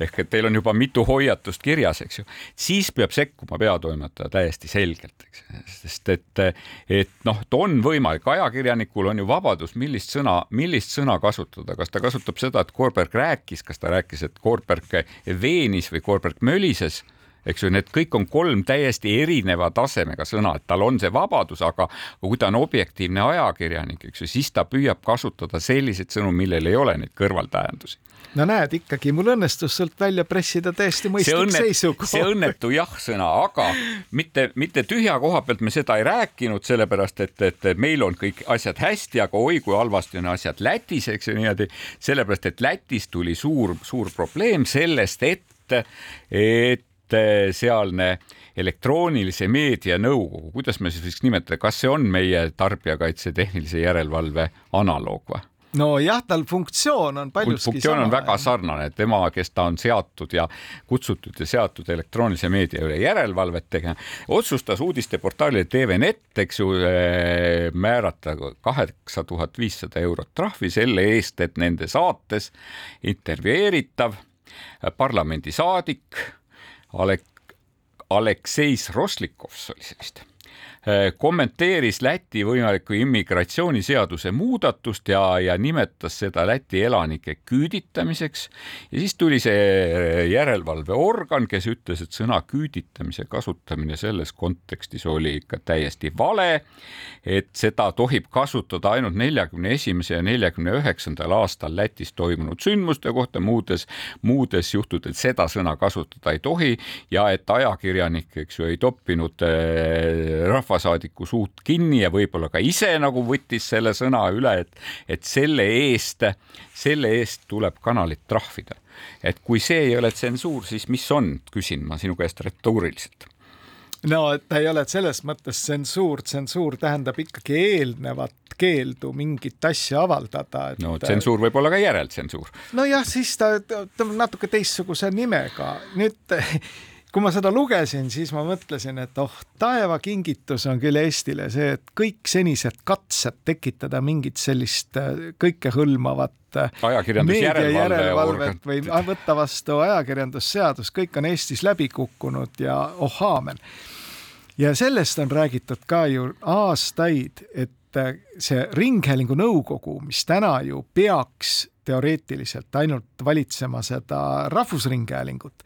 ehk et teil on juba mitu hoiatust kirjas, eks ju, siis peab sekkuma peatoimetaja täiesti selgelt, eks, sest et, et noh, et on võimalik, ajakirjanikul on ju vabadus, millist sõna, millist sõna kasutada, kas ta kasutab seda, et Koorberg rääkis, kas ta rääkis, et Koorberg veenis või Koorberg mölises eks ju, need kõik on kolm täiesti erineva tasemega sõna, et tal on see vabadus, aga kui ta on objektiivne ajakirjanik, eks ju, siis ta püüab kasutada selliseid sõnu, millel ei ole neid kõrvaltähendusi no näed ikkagi, mul õnnestus sealt välja pressida täiesti mõistlik õnnet, seisukoht. see õnnetu jah-sõna, aga mitte, mitte tühja koha pealt me seda ei rääkinud, sellepärast et, et meil on kõik asjad hästi, aga oi kui halvasti on asjad Lätis, eks ju niimoodi, sellepärast et Lätis tuli suur, suur probleem sellest, et, et sealne elektroonilise meedia nõukogu, kuidas me siis võiks nimetada, kas see on meie Tarbijakaitse Tehnilise Järelevalve analoog või? nojah, tal funktsioon on paljuski funktsioon sama. on väga sarnane, tema, kes ta on seatud ja kutsutud ja seatud elektroonilise meedia üle järelevalvet tegema, otsustas uudisteportaalile TVNet, eks ju, eh, määrata kaheksa tuhat viissada eurot trahvi selle eest, et nende saates intervjueeritav parlamendisaadik Alek-, Aleksei Roslikovs oli see vist kommenteeris Läti võimalikku immigratsiooniseaduse muudatust ja, ja nimetas seda Läti elanike küüditamiseks. ja siis tuli see äh, järelevalveorgan, kes ütles, et sõna küüditamise kasutamine selles kontekstis oli ikka täiesti vale. et seda tohib kasutada ainult neljakümne esimese ja neljakümne üheksandal aastal Lätis toimunud sündmuste kohta, muudes, muudes juhtudel seda sõna kasutada ei tohi ja et ajakirjanik, eks ju, ei toppinud äh, rahva rahvasaadiku suud kinni ja võib-olla ka ise nagu võttis selle sõna üle, et, et selle eest, selle eest tuleb kanalit trahvida. et kui see ei ole tsensuur, siis mis on, küsin ma sinu käest retooriliselt no ta ei ole selles mõttes tsensuur, tsensuur tähendab ikkagi eelnevat keeldu mingit asja avaldada et.... no tsensuur võib olla ka järeltsensuur. nojah, siis ta, ta on natuke teistsuguse nimega. nüüd kui ma seda lugesin, siis ma mõtlesin, et oh, taevakingitus on küll Eestile see, et kõik senised katsed tekitada mingit sellist äh, kõikehõlmavat äh, meediajärelevalvet või võtta vastu ajakirjandusseadus, kõik on Eestis läbi kukkunud ja oh aamen. ja sellest on räägitud ka ju aastaid, et äh, see Ringhäälingu nõukogu, mis täna ju peaks teoreetiliselt ainult valitsema seda Rahvusringhäälingut,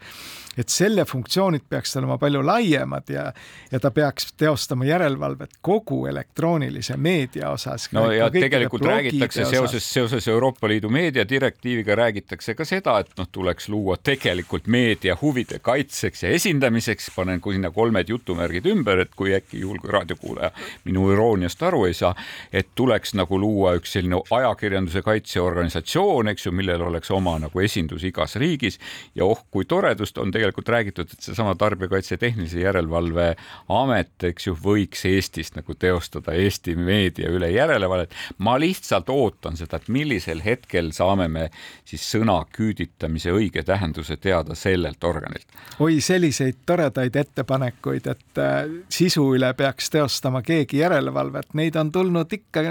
et selle funktsioonid peaksid olema palju laiemad ja, ja ta peaks teostama järelevalvet kogu elektroonilise meedia osas. no ja tegelikult räägitakse seoses, seoses Euroopa Liidu meediadirektiiviga räägitakse ka seda, et noh, tuleks luua tegelikult meedia huvide kaitseks ja esindamiseks, panen sinna kolmed jutumärgid ümber, et kui äkki juhul, kui raadiokuulaja minu irooniast aru ei saa, et tuleks nagu luua üks selline ajakirjanduse kaitseorganisatsioon, eks ju, millel oleks oma nagu esindus igas riigis ja oh kui toredust on tegelikult räägitud, et seesama Tarbijakaitse Tehnilise Järelevalve Amet, eks ju, võiks Eestist nagu teostada Eesti meedia üle järelevalvet. ma lihtsalt ootan seda, et millisel hetkel saame me siis sõna küüditamise õige tähenduse teada sellelt organilt. oi, selliseid toredaid ettepanekuid, et äh, sisu üle peaks teostama keegi järelevalvet, neid on tulnud ikka,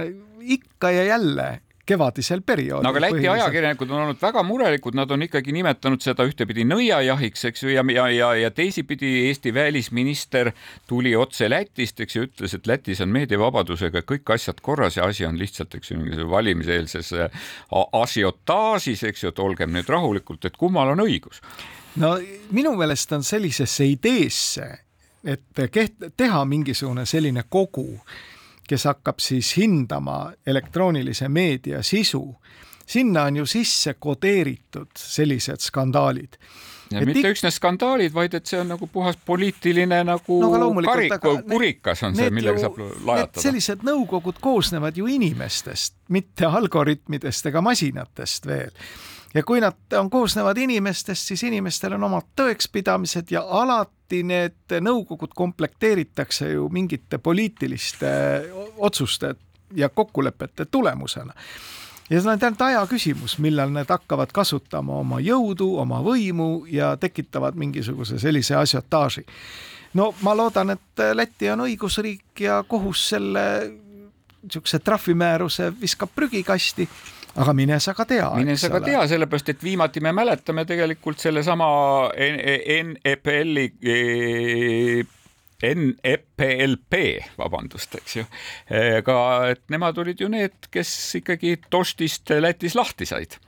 ikka ja jälle kevadisel perioodil. no aga Läti ajakirjanikud on olnud väga murelikud, nad on ikkagi nimetanud seda ühtepidi nõiajahiks, eks ju, ja, ja, ja, ja teisipidi Eesti välisminister tuli otse Lätist, eks ju, ütles, et Lätis on meediavabadusega kõik asjad korras ja asi on lihtsalt, eks ju, mingis valimiseelses asiotaažis, eks ju, et olgem nüüd rahulikult, et kummal on õigus. no minu meelest on sellisesse ideesse, et keht-, teha mingisugune selline kogu kes hakkab siis hindama elektroonilise meedia sisu, sinna on ju sisse kodeeritud sellised skandaalid ja et mitte üksnes skandaalid, vaid et see on nagu puhas poliitiline nagu no, karik, kurikas on see, millega ju, saab lajatada. sellised nõukogud koosnevad ju inimestest, mitte algoritmidest ega masinatest veel ja kui nad on, koosnevad inimestest, siis inimestel on omad tõekspidamised ja alati need nõukogud komplekteeritakse ju mingite poliitiliste otsuste ja kokkulepete tulemusena ja see on ainult aja küsimus, millal need hakkavad kasutama oma jõudu, oma võimu ja tekitavad mingisuguse sellise asiotaaži. no ma loodan, et Läti on õigusriik ja kohus selle niisuguse trahvimääruse viskab prügikasti aga mine sa ka tea. mine sa ka tea, sellepärast et viimati me mäletame tegelikult sellesama NEPL-i NEPLP, vabandust, eks ju. ka, et nemad olid ju need, kes ikkagi Toštist Lätis lahti said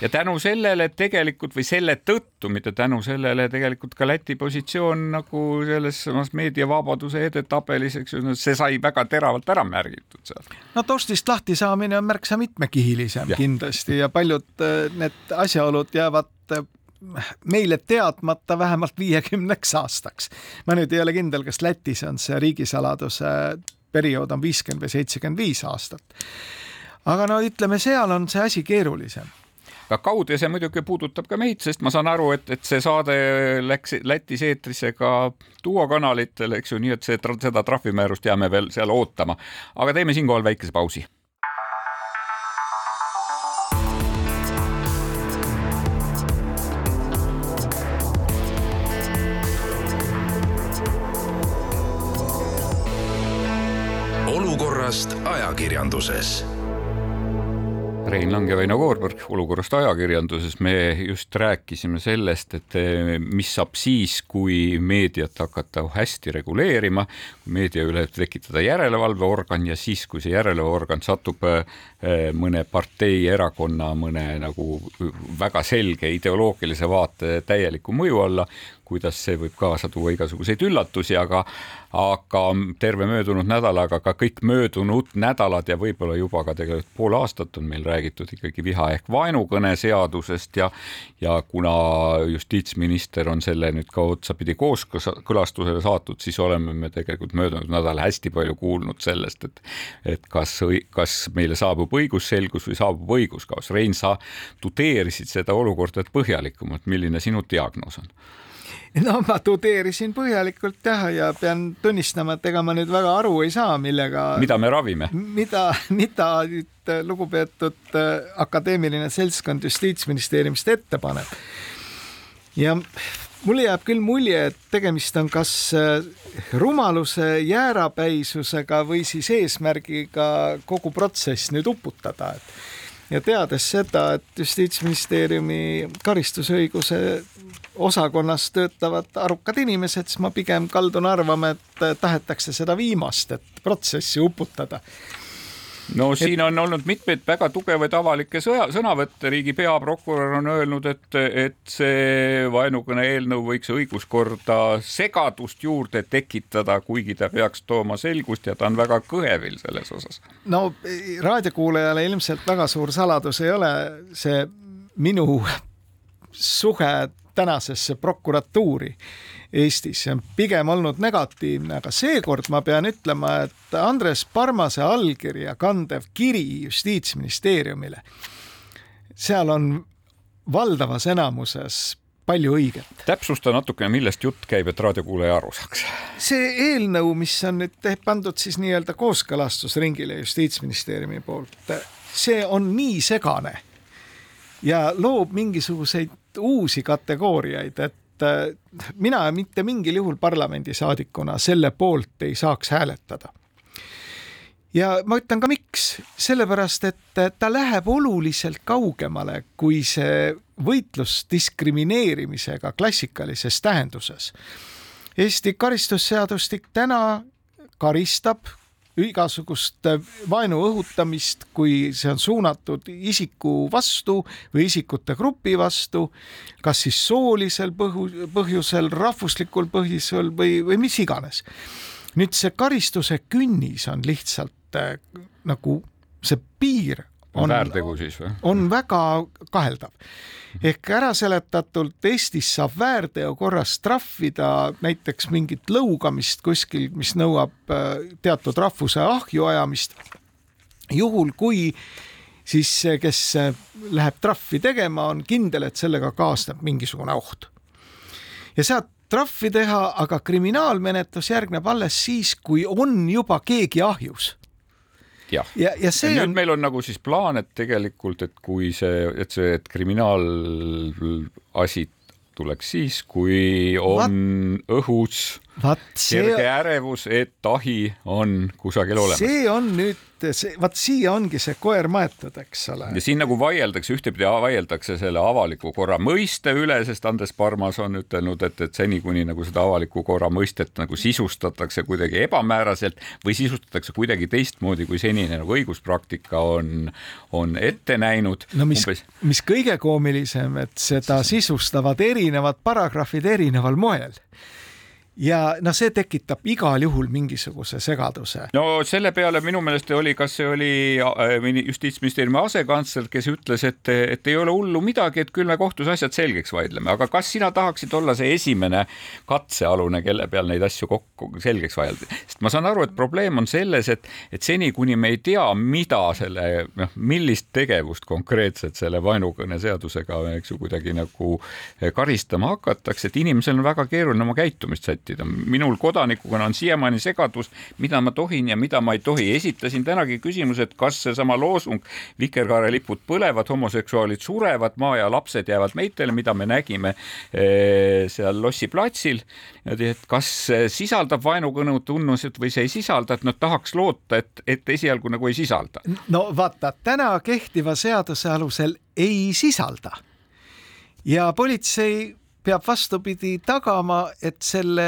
ja tänu sellele tegelikult või selle tõttu, mitte tänu sellele tegelikult ka Läti positsioon nagu selles samas meediavabaduse edetabelis, eks ju, see sai väga teravalt ära märgitud seal. no Toštist lahti saamine on märksa mitmekihilisem ja. kindlasti ja paljud äh, need asjaolud jäävad äh, meile teadmata vähemalt viiekümneks aastaks. ma nüüd ei ole kindel, kas Lätis on see riigisaladuse periood on viiskümmend või seitsekümmend viis aastat. aga no ütleme, seal on see asi keerulisem aga kaude see muidugi puudutab ka meid, sest ma saan aru, et, et see saade läks Lätis eetrisse ka Duo kanalitel, eks ju, nii et see, seda trahvimäärust jääme veel seal ootama. aga teeme siinkohal väikese pausi ajakirjanduses. Rein Lang ja Väino Koorberg olukorrast ajakirjanduses, me just rääkisime sellest, et eh, mis saab siis, kui meediat hakata hästi reguleerima, meedia üle tekitada järelevalveorgan ja siis, kui see järelevalveorgan satub eh, mõne partei, erakonna, mõne nagu väga selge ideoloogilise vaate täieliku mõju alla, kuidas see võib kaasa tuua igasuguseid üllatusi, aga, aga terve möödunud nädalaga ka kõik möödunud nädalad ja võib-olla juba ka tegelikult pool aastat on meil räägitud ikkagi viha ehk vaenukõne seadusest ja, ja kuna justiitsminister on selle nüüd ka otsapidi kooskõlastusele saatnud, siis oleme me tegelikult möödunud nädal hästi palju kuulnud sellest, et, et kas, kas meile saabub õigusselgus või saabub õiguskaos. Rein, sa tudeerisid seda olukorda põhjalikumalt, milline sinu diagnoos on? <laughs> no ma tudeerisin põhjalikult jah, ja pean tunnistama, et ega ma nüüd väga aru ei saa, millega. mida me ravime? mida, mida nüüd äh, lugupeetud äh, akadeemiline seltskond Justiitsministeeriumist ette paneb. ja mulle jääb küll mulje, et tegemist on kas äh, rumaluse jäärapäisusega või siis eesmärgiga kogu protsess nüüd uputada, et ja teades seda, et Justiitsministeeriumi karistusõiguse osakonnas töötavad arukad inimesed, siis ma pigem kaldun arvama, et tahetakse seda viimast, et protsessi uputada. No siin on olnud mitmeid väga tugevaid avalikke sõja, sõnavõtte, riigi peaprokurör on öelnud, et, et see vaenukõne eelnõu võiks õiguskorda segadust juurde tekitada, kuigi ta peaks tooma selgust ja ta on väga kõhevil selles osas. no raadiokuulajale ilmselt väga suur saladus ei ole see minu <laughs> suhe tänasesse prokuratuuri Eestis, see on pigem olnud negatiivne, aga seekord ma pean ütlema, et Andres Parmase allkirja kandev kiri Justiitsministeeriumile, seal on valdavas enamuses palju õiget. täpsusta natukene, millest jutt käib, et raadiokuulaja aru saaks. see eelnõu, mis on nüüd pandud siis nii-öelda kooskõlastusringile Justiitsministeeriumi poolt, see on nii segane ja loob mingisuguseid uusi kategooriaid, et äh, mina mitte mingil juhul parlamendisaadikuna selle poolt ei saaks hääletada. ja ma ütlen ka miks, sellepärast et ta läheb oluliselt kaugemale kui see võitlus diskrimineerimisega klassikalises tähenduses. Eesti karistusseadustik täna karistab igasugust vaenu õhutamist, kui see on suunatud isiku vastu või isikute grupi vastu, kas siis soolisel põhju, põhjusel, rahvuslikul põhjusel või, või mis iganes. nüüd see karistuse künnis on lihtsalt äh, nagu see piir on väärtegu siis või? on väga kaheldav. ehk äraseletatult Eestis saab väärteo korras trahvida näiteks mingit lõugamist kuskil, mis nõuab äh, teatud rahvuse ahju ajamist. juhul, kui siis see, kes äh, läheb trahvi tegema, on kindel, et sellega kaasneb mingisugune oht. ja saad trahvi teha, aga kriminaalmenetlus järgneb alles siis, kui on juba keegi ahjus jah, ja, ja, ja nüüd on... meil on nagu siis plaan, et tegelikult, et kui see, et see, et kriminaalasi tuleks siis, kui on Vat... õhus see... kerge ärevus, et ahi on kusagil olemas. see on nüüd see, vaat siia ongi see koer maetud, eks ole. ja siin nagu vaieldakse, ühtepidi vaieldakse selle avaliku korra mõiste üle, sest Andres Parmas on ütelnud, et, et seni, kuni nagu seda avaliku korra mõistet nagu sisustatakse kuidagi ebamääraselt või sisustatakse kuidagi teistmoodi, kui senine nagu õiguspraktika on, on ette näinud. no mis Umbes..., mis kõige koomilisem, et seda sisustavad erinevad paragrahvid erineval moel ja noh, see tekitab igal juhul mingisuguse segaduse. no selle peale minu meelest oli, kas see oli äh, justiitsministeeriumi asekantsler, kes ütles, et, et ei ole hullu midagi, et küll me kohtus asjad selgeks vaidleme, aga kas sina tahaksid olla see esimene katsealune, kelle peal neid asju kokku selgeks vaielda, sest ma saan aru, et probleem on selles, et, et seni, kuni me ei tea, mida selle noh, millist tegevust konkreetselt selle vaenukõne seadusega, eks ju, kuidagi nagu karistama hakatakse, et inimesel on väga keeruline oma käitumist sättida sättida. minul kodanikuna on siiamaani segadus, mida ma tohin ja mida ma ei tohi. esitasin tänagi küsimuse, et kas seesama loosung vikerkaarelipud põlevad, homoseksuaalid surevad, maa ja lapsed jäävad meitele, mida me nägime eh, seal Lossi platsil. et kas sisaldab vaenukõnu tunnused või see ei sisalda, et noh, tahaks loota, et, et esialgu nagu ei sisalda. no vaata, täna kehtiva seaduse alusel ei sisalda ja politsei peab vastupidi tagama, et selle,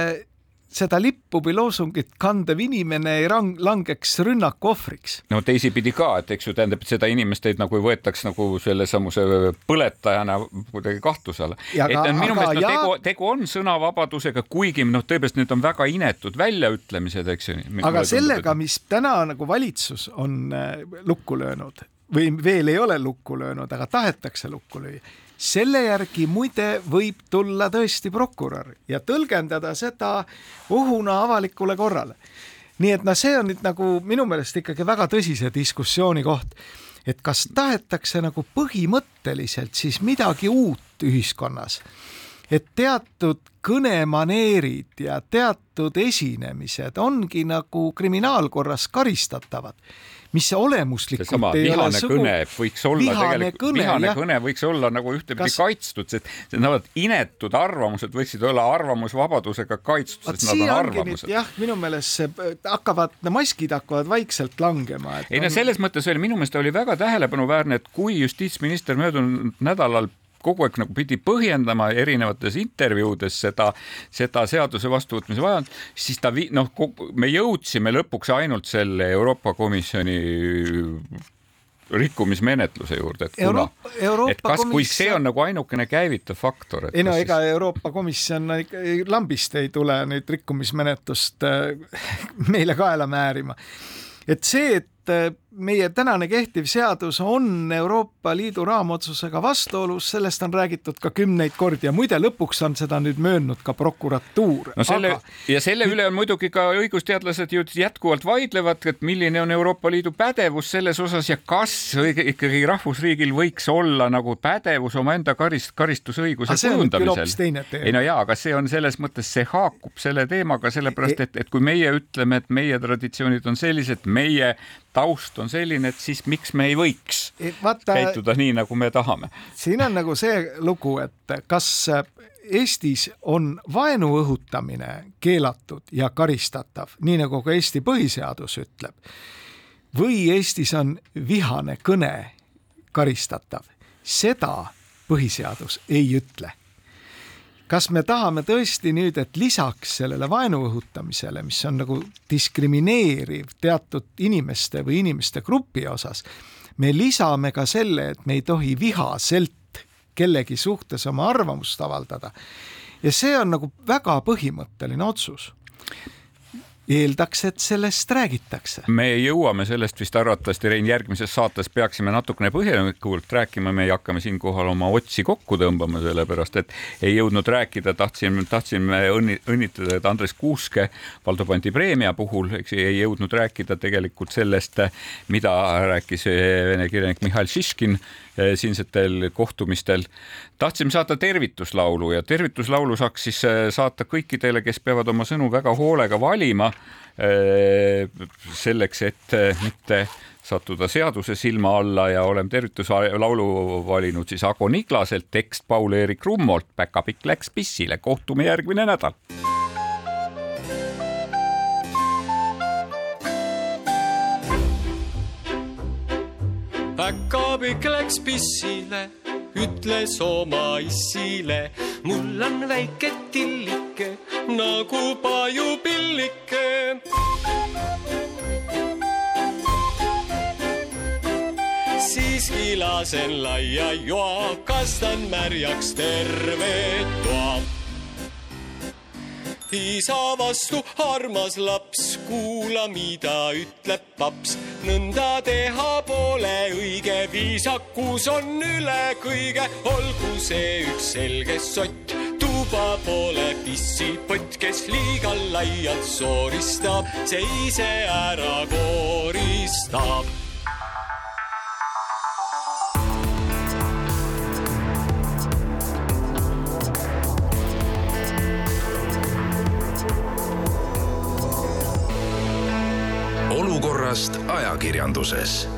seda lippu või loosungit kandev inimene ei rang, langeks rünnaku ohvriks. no teisipidi ka, et eks ju tähendab, et seda inimest ei nagu võetaks nagu sellesamuse põletajana kuidagi kahtluse alla. et aga, minu meelest no, ja... tegu, tegu on sõnavabadusega, kuigi noh, tõepoolest need on väga inetud väljaütlemised, eks ju. aga sellega, mis täna nagu valitsus on äh, lukku löönud või veel ei ole lukku löönud, aga tahetakse lukku lüüa selle järgi muide võib tulla tõesti prokurör ja tõlgendada seda ohuna avalikule korrale. nii et noh, see on nüüd nagu minu meelest ikkagi väga tõsise diskussiooni koht, et kas tahetakse nagu põhimõtteliselt siis midagi uut ühiskonnas, et teatud kõnemaneerid ja teatud esinemised ongi nagu kriminaalkorras karistatavad mis olemuslikult seesama vihane sugu... kõne võiks olla vihane tegelikult, vihane kõne võiks olla nagu ühtepidi Kas... kaitstud, sest need inetud arvamused võiksid olla arvamusvabadusega kaitstud, sest nad on arvamused. jah, minu meelest see hakkavad, maskid hakkavad vaikselt langema. ei on... no selles mõttes oli minu meelest oli väga tähelepanuväärne, et kui justiitsminister möödunud nädalal kogu aeg nagu pidi põhjendama erinevates intervjuudes seda, seda seaduse vastuvõtmise vajadust, siis ta vi-, noh, me jõudsime lõpuks ainult selle Euroopa Komisjoni rikkumismenetluse juurde, et kuna Euroopa, Euroopa, et kas, kui see on nagu ainukene käivitav faktor. ei no ega siis... Euroopa Komisjon lambist ei tule nüüd rikkumismenetlust äh, <laughs> meile kaela määrima. et see, et et äh, meie tänane kehtiv seadus on Euroopa Liidu raamotsusega vastuolus, sellest on räägitud ka kümneid kordi ja muide, lõpuks on seda nüüd möönnud ka prokuratuur. no selle aga... ja selle üle on muidugi ka õigusteadlased ju jätkuvalt vaidlevad, et milline on Euroopa Liidu pädevus selles osas ja kas ikkagi rahvusriigil võiks olla nagu pädevus omaenda karist-, karistusõiguse kujundamisel. ei no jaa, aga see on selles mõttes, see haakub selle teemaga, sellepärast et, et kui meie ütleme, et meie traditsioonid on sellised, meie taust on selline, et siis miks me ei võiks Vaata, käituda nii, nagu me tahame. siin on nagu see lugu, et kas Eestis on vaenu õhutamine keelatud ja karistatav, nii nagu ka Eesti põhiseadus ütleb, või Eestis on vihane kõne karistatav, seda põhiseadus ei ütle kas me tahame tõesti nüüd, et lisaks sellele vaenu õhutamisele, mis on nagu diskrimineeriv teatud inimeste või inimeste grupi osas, me lisame ka selle, et me ei tohi vihaselt kellegi suhtes oma arvamust avaldada. ja see on nagu väga põhimõtteline otsus eeldaks, et sellest räägitakse. me jõuame sellest vist arvatavasti, Rein, järgmises saates peaksime natukene põhjalikumalt rääkima, me hakkame siinkohal oma otsi kokku tõmbama, sellepärast et ei jõudnud rääkida, tahtsime, tahtsime õnni, õnnitleda, Andres Kuuske Valdo Pandi preemia puhul, eks ei jõudnud rääkida tegelikult sellest, mida rääkis vene kirjanik Mihhail Šiškin siinsetel kohtumistel. tahtsime saata tervituslaulu ja tervituslaulu saaks siis eh, saata kõikidele, kes peavad oma sõnu väga hoolega valima. Eh, selleks, et mitte sattuda seaduse silma alla ja oleme tervituslaulu valinud siis Ago Niklaselt, tekst Paul-Eerik Rummolt, päkapikk läks pissile, kohtume järgmine nädal päkapikk läks pissile, ütles oma issile, mul on väike tillike nagu pajupillike. siiski lasen laia joa, kastan märjaks terve toa isa vastu armas laps, kuula, mida ütleb paps. nõnda teha pole õige, viisakus on üle kõige, olgu see üks selge sott. tuba pole pissipott, kes liiga laialt sooristab, see ise ära kooristab ajakirjanduses